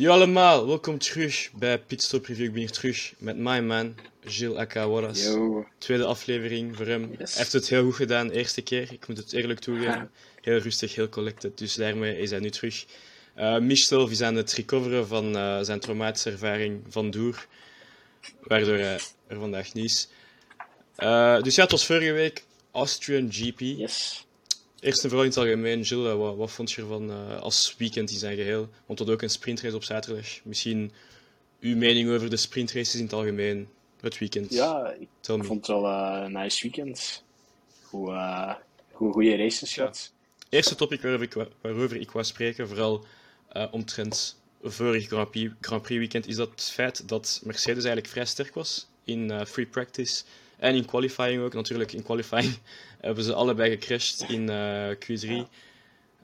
Yo allemaal, welkom terug bij Pitstop Review. Ik ben hier terug met my man, Gilles Akawaras. Yo. Tweede aflevering voor hem. Yes. Hij heeft het heel goed gedaan de eerste keer, ik moet het eerlijk toegeven. Heel rustig, heel collected, dus daarmee is hij nu terug. Uh, Michel is aan het recoveren van eh, zijn traumatische ervaring van Doer, waardoor hij er vandaag niet is. Eh, dus ja, het was vorige week Austrian GP. Yes. Eerst en vooral in het algemeen, Gilles, eh, wat, wat vond je ervan eh, als weekend in zijn geheel? Want hadden ook een sprintrace op zaterdag. Misschien uw mening over de sprintraces in het algemeen, het weekend. Ja, ik Tell vond het wel eh, een nice weekend. Hoe, hoe goede races gehad. Eerste topic waarover ik, wa- waarover ik wou spreken, vooral omtrent vorig Grand Prix, Grand Prix weekend, is dat het feit dat Mercedes eigenlijk vrij sterk was in free practice en in qualifying ook. Natuurlijk, in qualifying hebben ze allebei gecrashed in eh, Q3.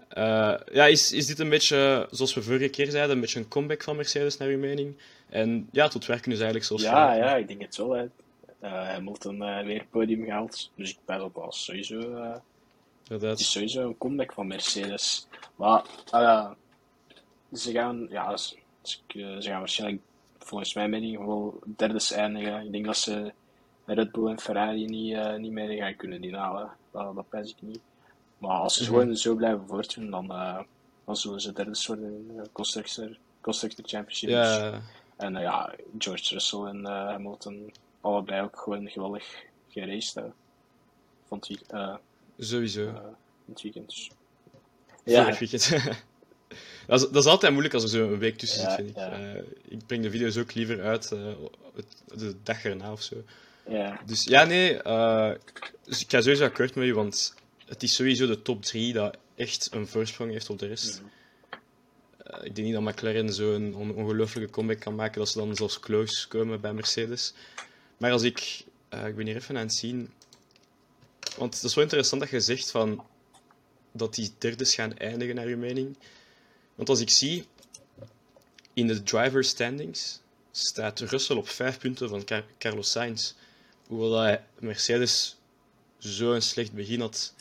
Eh, ja, is, is dit een beetje, zoals we vorige keer zeiden, een beetje een comeback van Mercedes naar uw mening? En ja, tot werken dus eigenlijk zoals Ja, ja, ik denk het wel. Hè. Eh Hamilton eh weer podium gehaald. Dus ik ben op als sowieso. Inderdaad. het is sowieso een comeback van Mercedes. Maar ah ze gaan, ja, ze, ze- ze gaan waarschijnlijk volgens mijn mening wel derde eindigen. Ik denk dat ze Red Bull en Ferrari niet, eh, niet meer gaan kunnen inhalen. Dat, dat pijs ik niet. Maar als ze Mhm. gewoon zo blijven voortdoen, dan, eh, dan zullen ze derde worden in de Constructor, Constructor Championship. Ja, En eh, ja, George Russell en eh, Hamilton, allebei ook gewoon geweldig geraced. Vond ik eh sowieso. eh, het weekend. Dus. Vorig weekend. dat, is, dat is altijd moeilijk als er zo een week tussen Ja, zit, vind ik. ja. Eh, ik breng de video's ook liever uit eh, het- de dag erna of zo. Ja. Dus ja, nee, eh, dus ik ga sowieso akkoord met je, want het is sowieso de top 3 dat echt een voorsprong heeft op de rest. Eh, ik denk niet dat McLaren zo'n on ongelooflijke comeback kan maken dat ze dan zelfs close komen bij Mercedes. Maar als ik, eh, ik ben hier even aan het zien, want het is wel interessant dat je zegt van dat die derdes gaan eindigen naar je mening. Want als ik zie in de driver standings staat Russell op 5 punten van Car- Carlos Sainz. Hoewel dat hij Mercedes zo'n slecht begin had.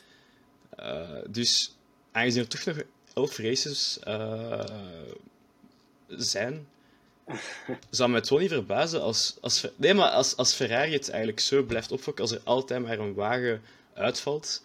Eh, dus aangezien er toch nog 11 races eh, zijn, zou me het wel niet verbazen als, als, nee, maar als, als Ferrari het eigenlijk zo blijft opfokken, als er altijd maar een wagen uitvalt.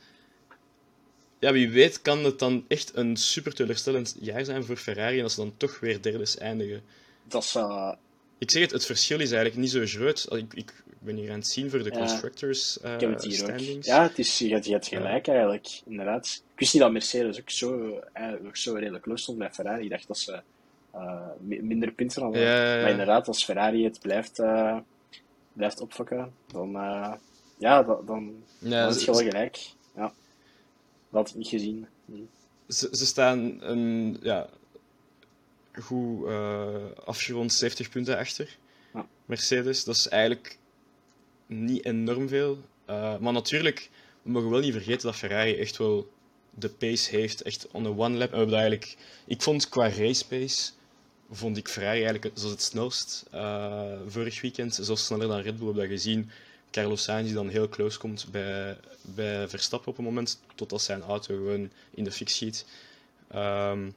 Ja, wie weet kan het dan echt een super teleurstellend jaar zijn voor Ferrari en als ze dan toch weer derdes eindigen. Dat zou. Ik zeg het, het verschil is eigenlijk niet zo groot. Ik, ik ben hier aan het zien voor de constructors eh, ik heb het hier ook. standings. Ja, het is, je, hebt, je hebt gelijk eigenlijk, inderdaad. Ik wist niet dat Mercedes ook zo, eigenlijk ook zo redelijk close stond bij Ferrari. Ik dacht dat ze eh, mi- minder punten hadden. Ja, ja, ja. Maar inderdaad, als Ferrari het blijft, eh, blijft opfokken, dan, eh, ja, dan, dan, Ja, dan ze, is je wel gelijk. Ja. Dat had ik niet gezien. Hm. ze, ze staan een ja, goed eh afgerond 70 punten achter. Ja. Mercedes, dat is eigenlijk niet enorm veel. Eh, maar natuurlijk, we mogen wel niet vergeten dat Ferrari echt wel de pace heeft, echt on the one lap. En we hebben eigenlijk, ik vond qua race pace, vond ik Ferrari eigenlijk zoals het snelst. eh, vorig weekend, zelfs sneller dan Red Bull, heb dat gezien. Carlos Sainz die dan heel close komt bij, bij Verstappen op een moment, totdat zijn auto gewoon in de fik schiet. Ehm,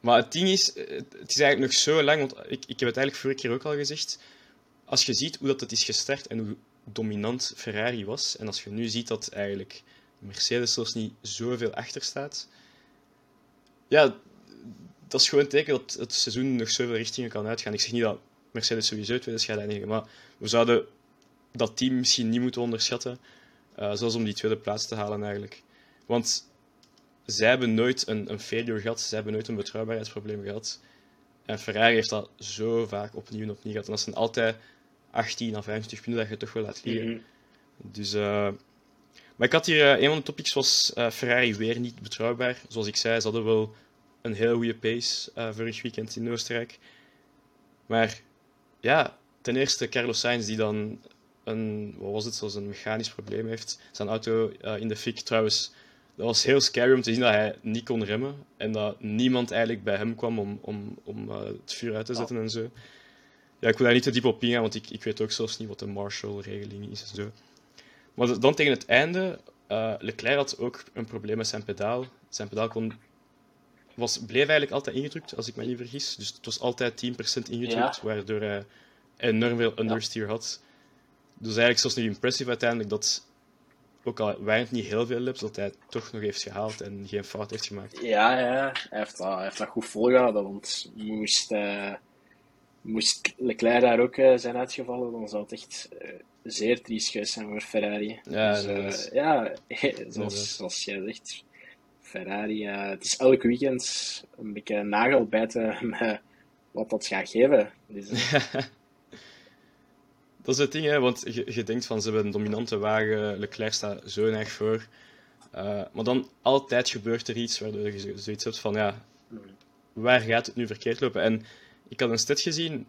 maar het ding is, het het is eigenlijk nog zo lang, want ik, ik heb het eigenlijk vorige keer ook al gezegd. Als je ziet hoe dat het is gestart en hoe dominant Ferrari was, en als je nu ziet dat eigenlijk Mercedes zelfs niet zoveel achter staat, ja, dat is gewoon een teken dat het seizoen nog zoveel richtingen kan uitgaan. Ik zeg niet dat Mercedes sowieso tweede gaat eindigen, maar we zouden dat team misschien niet moeten onderschatten, eh zelfs om die tweede plaats te halen eigenlijk. Want zij hebben nooit een, een failure gehad, zij hebben nooit een betrouwbaarheidsprobleem gehad. En Ferrari heeft dat zo vaak opnieuw en opnieuw gehad. En dat zijn altijd 18 à 25 punten dat je toch wel laat liggen. Mhm. Dus, eh, maar ik had hier, eh, een van de topics was eh, Ferrari weer niet betrouwbaar. Zoals ik zei, ze hadden wel een heel goede pace vorig weekend in Oostenrijk. Maar ja, ten eerste Carlos Sainz die dan een, wat was het, zoals een mechanisch probleem heeft. Zijn auto in de fik trouwens. Dat was heel scary om te zien dat hij niet kon remmen. En dat niemand eigenlijk bij hem kwam om, om, om eh, het vuur uit te zetten en zo. Ja, ik wil daar niet te diep op ingaan, want ik, ik weet ook zelfs niet wat de Marshall-regeling is en zo. Maar dan tegen het einde, eh, Leclerc had ook een probleem met zijn pedaal. Zijn pedaal kon was, bleef eigenlijk altijd ingedrukt, als ik me niet vergis. Dus het was altijd 10% ingedrukt, waardoor hij enorm veel understeer had. Dus eigenlijk zelfs nog impressive uiteindelijk dat, ook al het niet heel veel laps, dat hij het toch nog heeft gehaald en geen fout heeft gemaakt. Ja, ja. Hij, heeft dat, hij heeft dat goed volgehouden, want moest, uh, moest Leclerc daar ook uh, zijn uitgevallen, dan zou het echt uh, zeer triest geweest zijn voor Ferrari. Ja, dus, ja zoals, zoals jij zegt, Ferrari, het is elk weekend een beetje nagelbijten met wat dat gaat geven. Dus, dat is het ding, hè, want je, je, denkt van ze hebben een dominante wagen, Leclerc staat zo erg voor. Uh, maar dan altijd gebeurt er iets waardoor je zoiets hebt van ja, waar gaat het nu verkeerd lopen? En ik had een stat gezien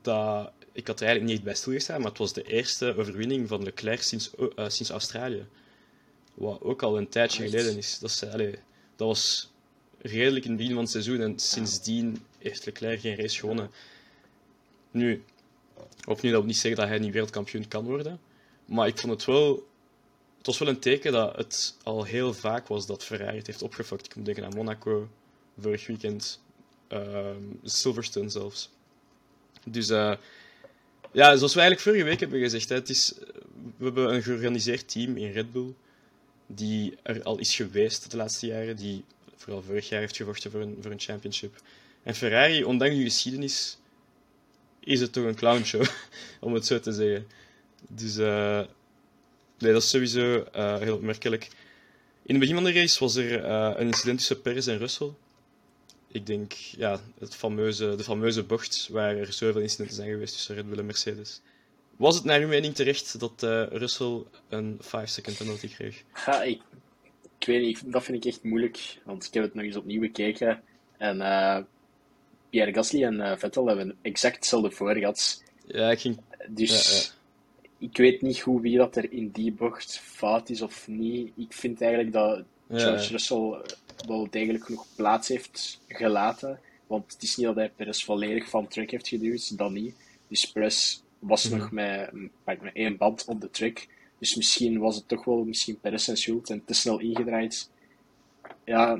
dat ik had er eigenlijk niet bij stilgestaan, maar het was de eerste overwinning van Leclerc sinds, uh, sinds Australië. Wat ook al een tijdje geleden is. Dat, is allee, dat was redelijk in het begin van het seizoen en sindsdien heeft Leclerc geen race gewonnen. Nu, Opnieuw, dat wil niet zeggen dat hij niet wereldkampioen kan worden. Maar ik vond het wel... Het was wel een teken dat het al heel vaak was dat Ferrari het heeft opgefokt. Ik moet denken aan Monaco, vorig weekend, uh, Silverstone zelfs. Dus uh, ja, zoals we eigenlijk vorige week hebben gezegd, hè, het is, we hebben een georganiseerd team in Red Bull die er al is geweest de laatste jaren, die vooral vorig jaar heeft gevochten voor een, voor een championship. En Ferrari, ondanks de geschiedenis, is het toch een clownshow, om het zo te zeggen. Dus uh, nee, dat is sowieso uh, heel opmerkelijk. In het begin van de race was er uh, een incident tussen Perez en Russell. Ik denk, ja, het fameuze, de fameuze bocht waar er zoveel incidenten zijn geweest tussen Red Bull en Mercedes. Was het naar uw mening terecht dat Russell een 5-second penalty kreeg? Ja, ik, ik weet niet, dat vind ik echt moeilijk, want ik heb het nog eens opnieuw bekeken. En Pierre Gasly en uh, Vettel hebben exact hetzelfde voor gehad. Ja, ik ging... Dus ik weet niet hoe wie dat er in die bocht fout is of niet. Ik vind eigenlijk dat George Russell wel degelijk genoeg plaats heeft gelaten. Want het is niet dat hij Perez volledig van track heeft geduwd, dat niet. Dus Perez was mhm. nog met, met één band op de track. Dus misschien was het toch wel misschien Perez zijn schuld en te snel ingedraaid. Ja,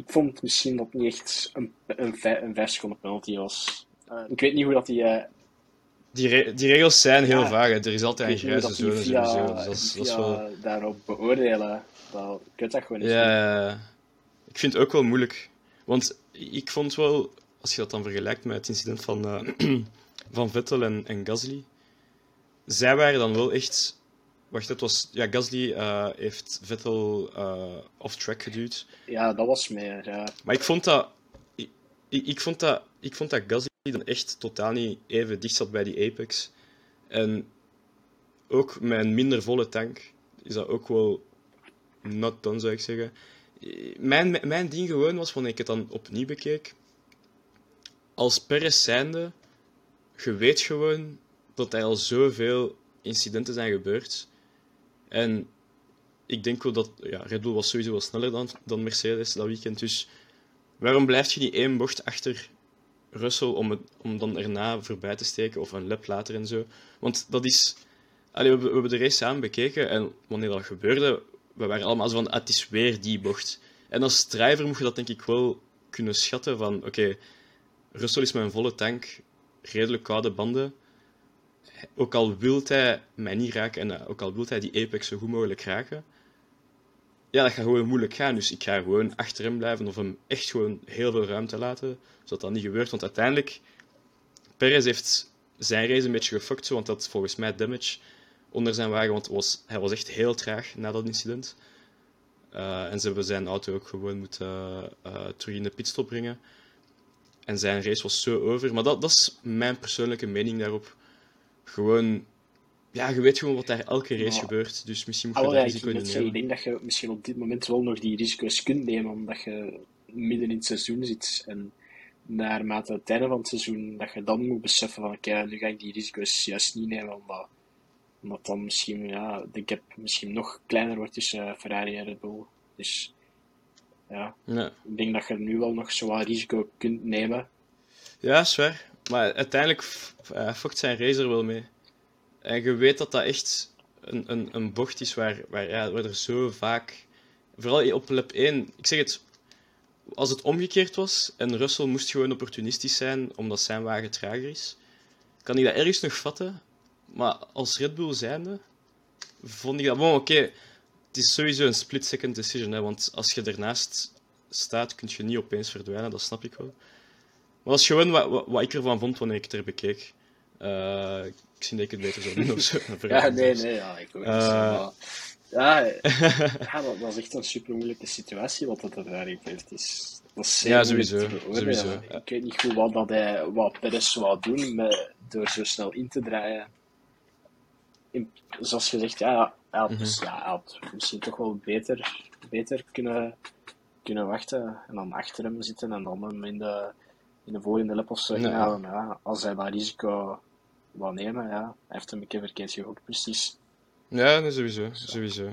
ik vond misschien dat niet echt een, een, een 5 seconden penalty was. Uh, ik weet niet hoe dat die. Uh, die, re die regels zijn heel ja, vaag. Er is altijd een grijze zone sowieso. Dus dat is, dat is wel... daarop beoordelen, dat, ik weet dat gewoon niet. Ja, ik vind het ook wel moeilijk. Want ik vond wel, als je dat dan vergelijkt met het incident van, uh, van Vettel en, en Gasly, zij waren dan wel echt Wacht, het was... Ja, Gasly uh, heeft Vettel uh, off-track geduwd. Ja, dat was meer, ja. Maar ik vond dat... Ik, ik, vond dat, ik vond dat Gasly dan echt totaal niet even dicht zat bij die Apex. En ook met een minder volle tank is dat ook wel not done, zou ik zeggen. Mijn, mijn ding gewoon was, wanneer ik het dan opnieuw bekeek, als Perez zijnde, je weet gewoon dat er al zoveel incidenten zijn gebeurd en ik denk wel dat ja, Red Bull was sowieso wel sneller dan, dan Mercedes dat weekend. Dus waarom blijf je niet één bocht achter Russell om, om dan erna voorbij te steken of een lap later en zo? Want dat is. Allee, we, we hebben de race samen bekeken en wanneer dat gebeurde, we waren allemaal zo van: ah, het is weer die bocht. En als driver moet je dat denk ik wel kunnen schatten van: oké, Russell is met een volle tank, redelijk koude banden ook al wil hij mij niet raken en ook al wil hij die apex zo goed mogelijk raken, ja, dat gaat gewoon moeilijk gaan. Dus ik ga gewoon achter hem blijven of hem echt gewoon heel veel ruimte laten, zodat dat niet gebeurt. Want uiteindelijk, Perez heeft zijn race een beetje gefokt, want dat volgens mij damage onder zijn wagen, want was, hij was echt heel traag na dat incident. Uh, en ze hebben zijn auto ook gewoon moeten uh, terug in de pitstop brengen. En zijn race was zo over. Maar dat, dat is mijn persoonlijke mening daarop gewoon... Ja, je weet gewoon wat daar elke race gebeurt. Dus misschien moet je dat risico niet nemen. Ik denk dat je misschien op dit moment wel nog die risico's kunt nemen, omdat je midden in het seizoen zit. En naarmate het einde van het seizoen, dat je dan moet beseffen van, oké, nu ga ik die risico's juist niet nemen, omdat, omdat dan misschien, ja, de gap misschien nog kleiner wordt tussen Ferrari en Red Bull. Dus ja, ja. ik denk dat je nu wel nog zo'n risico kunt nemen. Ja, zwaar. Maar uiteindelijk uh, fokt zijn racer wel mee. En je weet dat dat echt een, een, een bocht is waar, waar, ja, waar er zo vaak... Vooral op lap 1, ik zeg het... als het omgekeerd was en Russell moest gewoon opportunistisch zijn omdat zijn wagen trager is, kan ik dat ergens nog vatten. Maar als Red Bull zijnde, vond ik dat... Bon, oké, het is sowieso een split-second decision, hè, want als je ernaast staat, kun je niet opeens verdwijnen, dat snap ik wel. Maar dat is gewoon wat, wat, wat ik ervan vond wanneer ik het er bekeek. Uh, ik zie dat ik het beter zou doen of zo. ja, nee, nee, ja, ik ook uh, ja, ja dat, is echt een super moeilijke situatie wat dat er heeft. Is, dat is ja, sowieso. sowieso. Ik weet niet goed wat, dat hij, wat Perez wou doen met, door zo snel in te draaien. In, zoals gezegd, ja, hij had, mm -hmm. ja, hij had misschien toch wel beter, beter kunnen, kunnen wachten en dan achter hem zitten en dan hem in de, in de volgende of zo nee. Ja, als hij dat risico wou nemen, ja, hij heeft hem een keer verkeerd gehoord, precies. Ja, nee, sowieso. sowieso.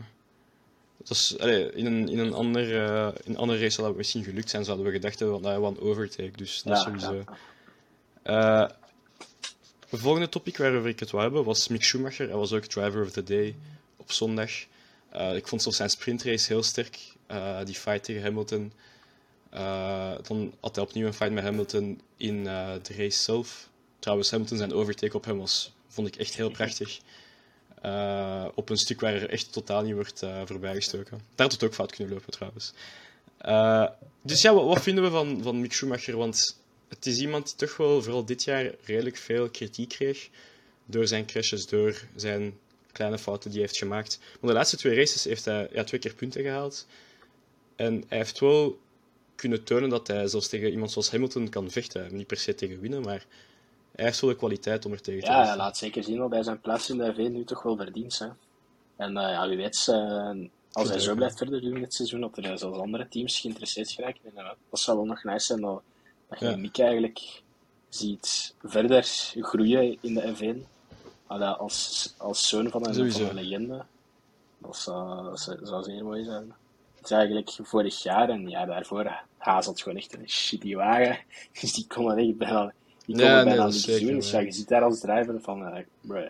Dat is, allee, in, een, in, een ander, uh, in een andere race zou dat misschien gelukt zijn, zouden we gedacht hebben, want hij een overtake, dus dat ja, sowieso. Ja. Uh, de volgende topic waarover ik het wou hebben was Mick Schumacher. Hij was ook driver of the day op zondag. Uh, ik vond zelfs zijn sprintrace heel sterk. Uh, die fight tegen Hamilton. Uh, dan had hij opnieuw een fight met Hamilton in de race zelf. Trouwens, Hamilton zijn overtake op hem was, vond ik echt heel prachtig. op een stuk waar er echt totaal niet wordt voorbijgestoken. Daar had het ook fout kunnen lopen trouwens. dus ja, wat, wat, vinden we van, van Mick Schumacher? Want het is iemand die toch wel vooral dit jaar redelijk veel kritiek kreeg. Door zijn crashes, door zijn kleine fouten die hij heeft gemaakt. Maar de laatste twee races heeft hij ja, twee keer punten gehaald. En hij heeft wel kunnen tonen dat hij zelfs tegen iemand zoals Hamilton kan vechten. Niet per se tegen winnen, maar hij heeft wel de kwaliteit om er tegen te Ja, hij laat zeker zien dat hij zijn plaats in de V nu toch wel verdient. Hè. En uh, ja, wie weet, uh, als hij zo blijft verder doen dit seizoen, dat er zelfs andere teams geïnteresseerd geraken. En, uh, dat zou wel nog nice zijn dat, dat je ja. Mick eigenlijk ziet verder groeien in de F1 als, als zoon van een, van een legende, dat zou, zou zeer mooi zijn. Het is eigenlijk vorig jaar en ja, daarvoor Had gewoon echt een shitty wagen. Dus die kon dat echt bijna, die kon ja, bijna niet doen. Dus ja, je zit daar als driver van, uh, bro,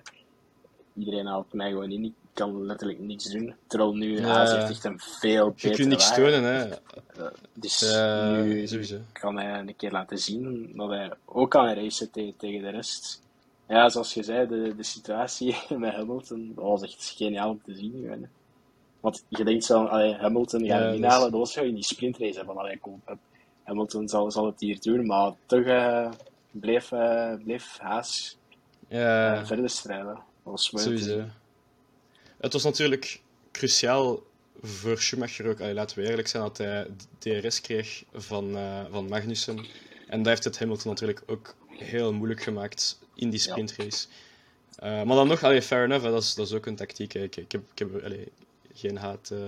iedereen haalt mij gewoon in. Ik kan letterlijk niks doen. Terwijl nu ja. Haas heeft echt een veel betere Je kunt niks tonen, hè. Uh, dus uh, nu sowieso. kan hij een keer laten zien dat hij ook kan racen tegen, tegen de rest. Ja, zoals je zei, de, de situatie met Hamilton, dat was echt geniaal om te zien. Gewoon. Want je denkt zo, allee, Hamilton gaat ja, finale, dat was in die sprintrace. Allee, kom, Hamilton zal, zal het hier doen, maar toch uh, bleef, uh, bleef Haas ja. verder strijden. Dat Sowieso. Het was natuurlijk cruciaal voor Schumacher ook, allee, laten we eerlijk zijn, dat hij DRS kreeg van, van Magnussen. En daar heeft het Hamilton natuurlijk ook heel moeilijk gemaakt in die sprintrace. Ja. Uh, maar dan nog, allee, fair enough, hè, dat, is, dat is ook een tactiek. Ik, ik, heb, ik heb allee, geen haat uh,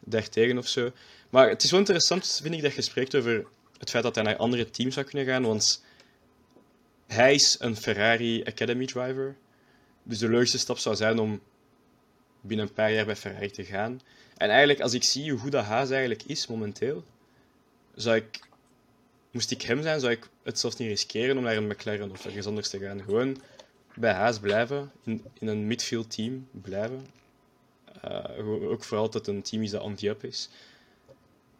daartegen of zo. Maar het is wel interessant, vind ik, dat je spreekt over het feit dat hij naar andere teams zou kunnen gaan. Want hij is een Ferrari Academy driver. Dus de logische stap zou zijn om binnen een paar jaar bij Ferrari te gaan. En eigenlijk, als ik zie hoe goed dat Haas eigenlijk is momenteel, zou ik moest ik hem zijn, zou ik het zelfs niet riskeren om naar een McLaren of ergens anders te gaan. Gewoon bij Haas blijven, in, in een midfield team blijven. Uh, ook vooral dat het een team is dat on the up is.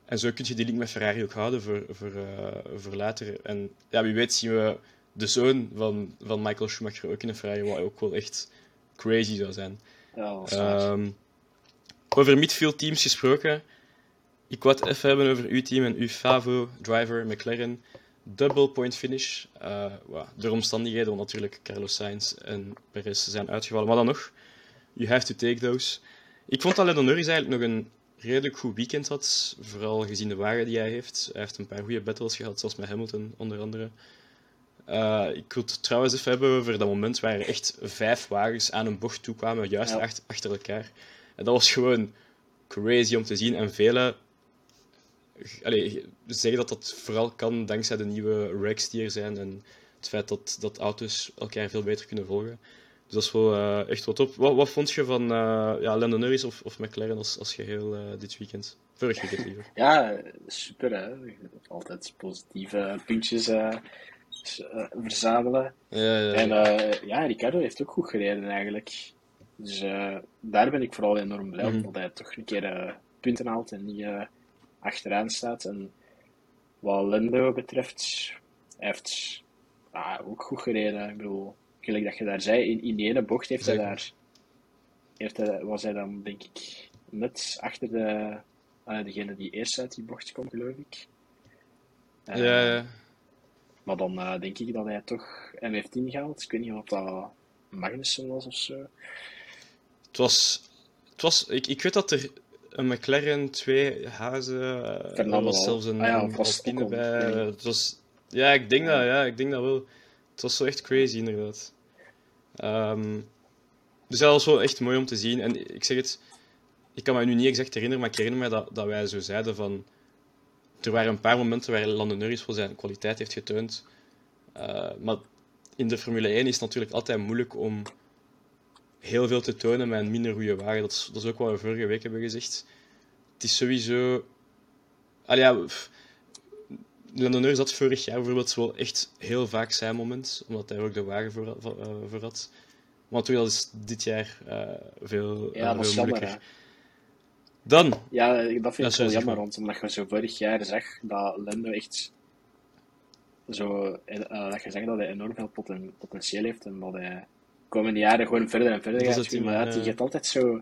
En zo kun je die link met Ferrari ook houden voor, voor, uh, voor later. En ja, wie weet zien we de zoon van, van Michael Schumacher ook in een Ferrari, wat ook wel echt crazy zou zijn. Ja, um, over midfield teams gesproken, ik wou het even hebben over uw team en uw Favo, driver, McLaren. Double point finish. Uh, well, door omstandigheden, want natuurlijk Carlos Sainz en Perez zijn uitgevallen. Maar dan nog, you have to take those. Ik vond dat Lennon Norris eigenlijk nog een redelijk goed weekend had. Vooral gezien de wagen die hij heeft. Hij heeft een paar goede battles gehad, zoals met Hamilton onder andere. Uh, ik wil het trouwens even hebben over dat moment waar er echt vijf wagens aan een bocht toe kwamen, juist ja. achter, achter elkaar. En dat was gewoon crazy om te zien. En vele allee, zeggen dat dat vooral kan dankzij de nieuwe racks die er zijn en het feit dat, dat auto's elkaar veel beter kunnen volgen. Dus dat is wel uh, echt wat op. Wat, wat vond je van uh, ja, Lando Norris of, of McLaren als, als geheel uh, dit weekend? Vorig weekend liever. Ja, super hè. Altijd positieve puntjes verzamelen. Ja, ja, en ja, Ricardo heeft ook goed gereden eigenlijk. Dus daar ben ik vooral enorm blij mm -hmm. dat hij toch een keer punten haalt en niet achteraan staat. En wat Lando betreft, hij heeft ah, ook goed gereden. Ik bedoel, gelijk dat je daar zei, in, in die ene bocht heeft hij daar, heeft hij, was hij dan denk ik net achter de, ah, degene die eerst uit die bocht komt, geloof ik. Ja, ja. Maar dan eh, denk ik dat hij toch hem heeft ingehaald. Ik weet niet of dat Magnussen was of zo. Het was... Het was ik, ik weet dat er een McLaren, twee Hazen, eh, er was zelfs een, Ah ja, was Alpine bij. Het was, ja, ik denk dat, ja, ik denk dat wel. Het was zo echt crazy, inderdaad. Ehm, dus dat was wel echt mooi om te zien. En ik zeg het, ik kan me nu niet exact herinneren, maar ik herinner me dat, dat wij zo zeiden van... Er waren een paar momenten waar Lando Norris wel zijn kwaliteit heeft getoond. Eh, maar in de Formule 1 is het natuurlijk altijd moeilijk om heel veel te tonen met een minder goede wagen. Dat is, dat is ook wat we vorige week hebben gezegd. Het is sowieso... Allee, ja, Lando Norris had vorig jaar bijvoorbeeld wel echt heel vaak zijn moment, omdat hij er ook de wagen voor, eh, voor had. Maar natuurlijk, dat is dit jaar eh, veel, eh, Ja, dat is veel jammer. moeilijker. Dan, Ja, dat vind ik wel jammer, maar. want omdat je zo vorig jaar zag dat Lando echt zo, eh, eh, dat je zag dat hij enorm veel poten, potentieel heeft en dat hij de komende jaren gewoon verder en verder Dat gaat het Maar ja. je hebt altijd zo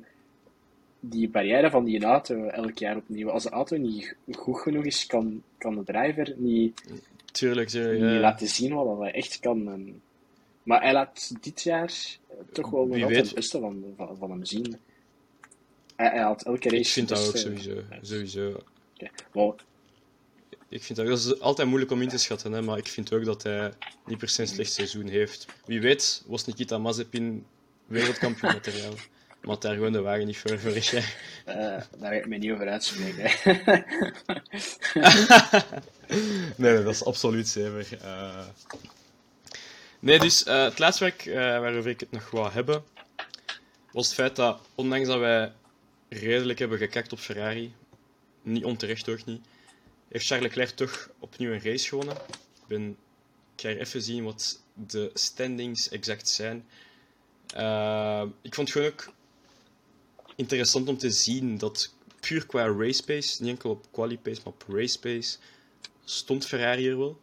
die barrière van die auto elk jaar opnieuw. Als de auto niet goed genoeg is, kan, kan de driver niet, tuurlijk, tuurlijk niet ja. laten zien wat hij echt kan. Maar hij laat dit jaar toch wel nog altijd het beste van, van, van hem zien. Hij, hij had elke race ik vind dat ook sowieso. sowieso. Maar Ik vind dat, dat is altijd moeilijk om in te schatten, hè, maar ik vind ook dat hij niet per se een slecht seizoen heeft. Wie weet was Nikita Mazepin wereldkampioen materiaal. Maar had daar gewoon de wagen niet voor vorig jaar. Eh, daar ga ik me niet over uitspreken. Nee, dat is absoluut zeker. Eh, Nee, dus eh, het laatste eh, waarover ik het nog wou hebben, was het feit dat, ondanks dat wij redelijk hebben gekakt op Ferrari, niet onterecht ook niet, heeft Charles Leclerc toch opnieuw een race gewonnen. Ik, ben, ik ga even zien wat de standings exact zijn. Ik vond het gewoon ook interessant om te zien dat puur qua race pace, niet enkel op quali pace, maar op race pace, stond Ferrari er wel.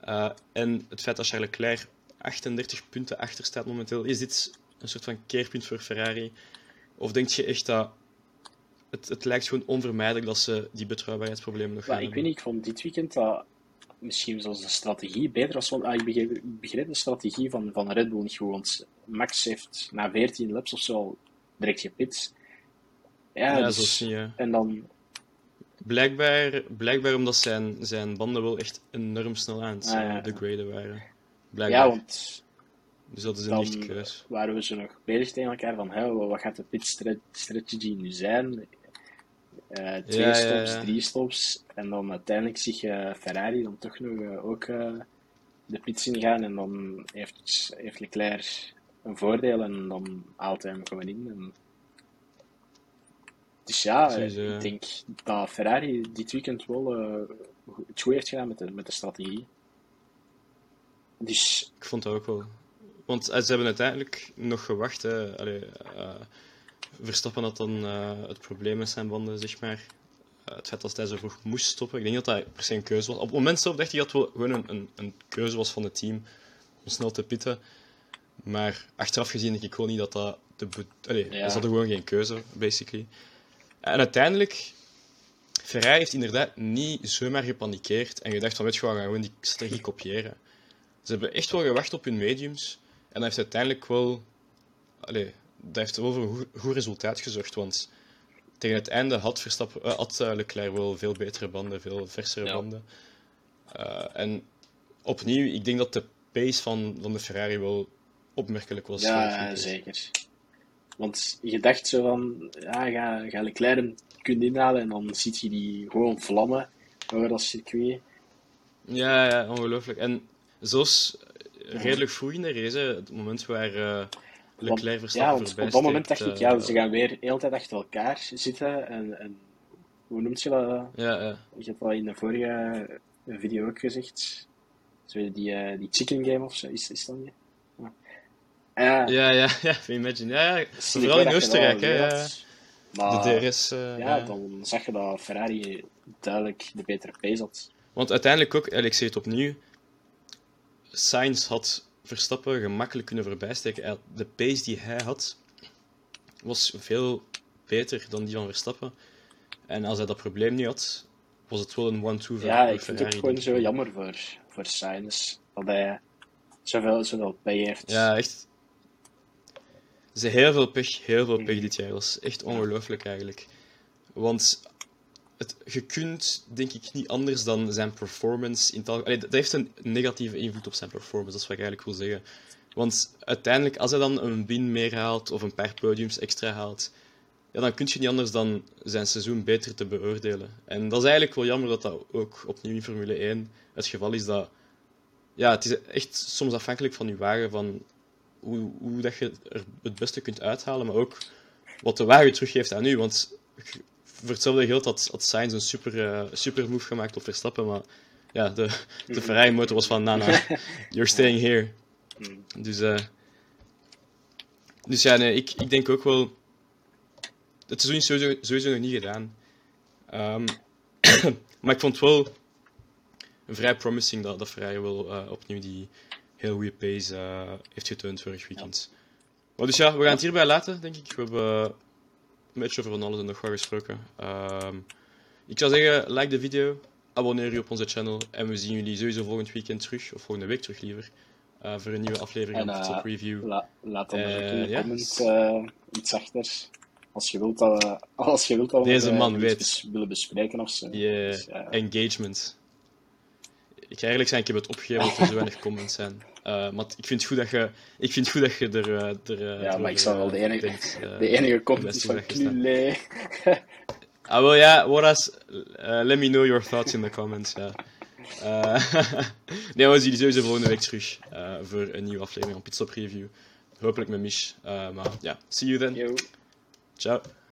Eh, en het feit dat Charles Leclerc 38 punten achter staat momenteel, is dit een soort van keerpunt voor Ferrari? Of denk je echt dat het, het lijkt gewoon onvermijdelijk dat ze die betrouwbaarheidsproblemen nog gaan Maar ik weet niet, ik vond dit weekend dat misschien zelfs de strategie beter was. Want ah, ik, begreep, ik begreep de strategie van, van Red Bull niet goed. Want Max heeft na 14 laps of zo direct gepit. Ja, Ja, dus- zo zie je. En dan, Blijkbaar, blijkbaar omdat zijn, zijn banden wel echt enorm snel aan het Ah, ja. degraden waren. ja, want dus dat is een dan lichte keus. waren we zo nog bezig tegen elkaar van hè, wat gaat de pit stra- strategy nu zijn? Eh, twee Ja, stops, ja. drie stops. En dan uiteindelijk zie je Ferrari dan toch nog eh, ook eh, de pits ingaan. En dan heeft, heeft Leclerc een voordeel en dan haalt hij hem gewoon in. En... Dus ja, eh, ik denk dat Ferrari dit weekend wel eh, het goed heeft gedaan met de, met de strategie. Dus Ik vond dat ook wel. Want eh, ze hebben uiteindelijk nog gewacht. Hè. Allee, eh, Verstappen had dan eh, het probleem met zijn banden, zeg maar. Eh, het feit dat hij zo vroeg moest stoppen. Ik denk dat dat per se een keuze was. Op het moment zelf dacht ik dat het wel gewoon een, een, een keuze was van het team om snel te pitten. Maar achteraf gezien denk ik gewoon niet dat dat... De Allee, Ja. Ze hadden gewoon geen keuze, basically. En uiteindelijk... Ferrari heeft inderdaad niet zomaar gepanikeerd en gedacht van, weet je wat, we gaan gewoon die strategie kopiëren. Ze hebben echt wel gewacht op hun mediums. En dat heeft uiteindelijk wel... Allee, dat heeft wel voor een goed, goed resultaat gezorgd. Want tegen het einde had, Verstappen, eh, had eh, Leclerc wel veel betere banden, veel versere Ja. banden. Eh, en opnieuw, ik denk dat de pace van, van de Ferrari wel opmerkelijk was. Ja, eh, zeker. Want je dacht zo van, ja, ga, ga Leclerc hem kunnen inhalen en dan ziet je die gewoon vlammen over dat circuit. Ja, ja, ongelooflijk. En zelfs redelijk vroeg in de race, het moment waar eh, Leclerc Want- ja, want op dat moment dacht ik, eh, ja, ze gaan weer de hele tijd achter elkaar zitten. En, en hoe noemt je dat? Ja, ja. Ik heb dat in de vorige video ook gezegd. Zo die, eh, die chicken game of zo, is, is dat niet? Ja. Ja, Ja, ja, imagine. Ja, ja. Vooral in Oostenrijk, hè. ja. Maar, De DRS. eh, ja, ja. dan zag je dat Ferrari duidelijk de betere pace had. Want uiteindelijk ook, en ik zeg het opnieuw, Sainz had Verstappen gemakkelijk kunnen voorbijsteken. De pace die hij had, was veel beter dan die van Verstappen. En als hij dat probleem niet had, was het wel een one-two voor Ja, ik vind het ook gewoon zo jammer voor, voor Sainz. Dat hij zoveel, zoveel pay heeft. Ja, echt. Ze heel veel pech, heel veel pech Mhm. dit jaar. Dat is echt ongelooflijk eigenlijk. Want het, je kunt, denk ik, niet anders dan zijn performance in Allee, dat heeft een negatieve invloed op zijn performance, dat is wat ik eigenlijk wil zeggen. Want uiteindelijk, als hij dan een win meer haalt of een paar podiums extra haalt, ja, dan kun je niet anders dan zijn seizoen beter te beoordelen. En dat is eigenlijk wel jammer dat dat ook opnieuw in Formule 1 het geval is. Dat, ja, het is echt soms afhankelijk van je wagen, van hoe, hoe dat je er het beste kunt uithalen, maar ook wat de wagen teruggeeft aan u. Want voor hetzelfde geld had, had Sainz een super, eh, super move gemaakt op Verstappen, maar ja, de, de Ferrari motor was van, Nana, you're staying here. Mm. Dus, eh, dus ja, nee, ik, ik denk ook wel. Het seizoen is sowieso, sowieso nog niet gedaan. Ehm, maar ik vond het wel vrij promising dat, dat Ferrari wel eh, opnieuw die heel goede pace eh, heeft getoond vorig weekend. Maar dus ja, we gaan het hierbij laten, denk ik. We hebben een beetje over van alles en nog wat gesproken. Ehm, ik zou zeggen, like de video, abonneer je op onze channel en we zien jullie sowieso volgend weekend terug, of volgende week terug liever, eh, voor een nieuwe aflevering En, van eh, Preview. La, laat dan Eh, ook in de ja. comment eh, iets achter. Als je wilt dat we, als je wilt dat we Deze eh, man iets weet. willen bespreken of zo. Eh, Dus, engagement. Ik ga eerlijk zijn, ik heb het opgegeven dat er zo weinig comments zijn. Eh, maar ik vind het goed dat je, ik vind het goed dat je er, eh, er eh, Ja, maar ik zou wel de enige, denkt, de enige comment van. Ah, wel ja, Woras, eh, let me know your thoughts in the comments. Ja. Eh, nee, we zien jullie sowieso volgende week terug voor een nieuwe aflevering van Pitstop Review. Hopelijk met Mich. Maar ja, see you then. Yo. Ciao.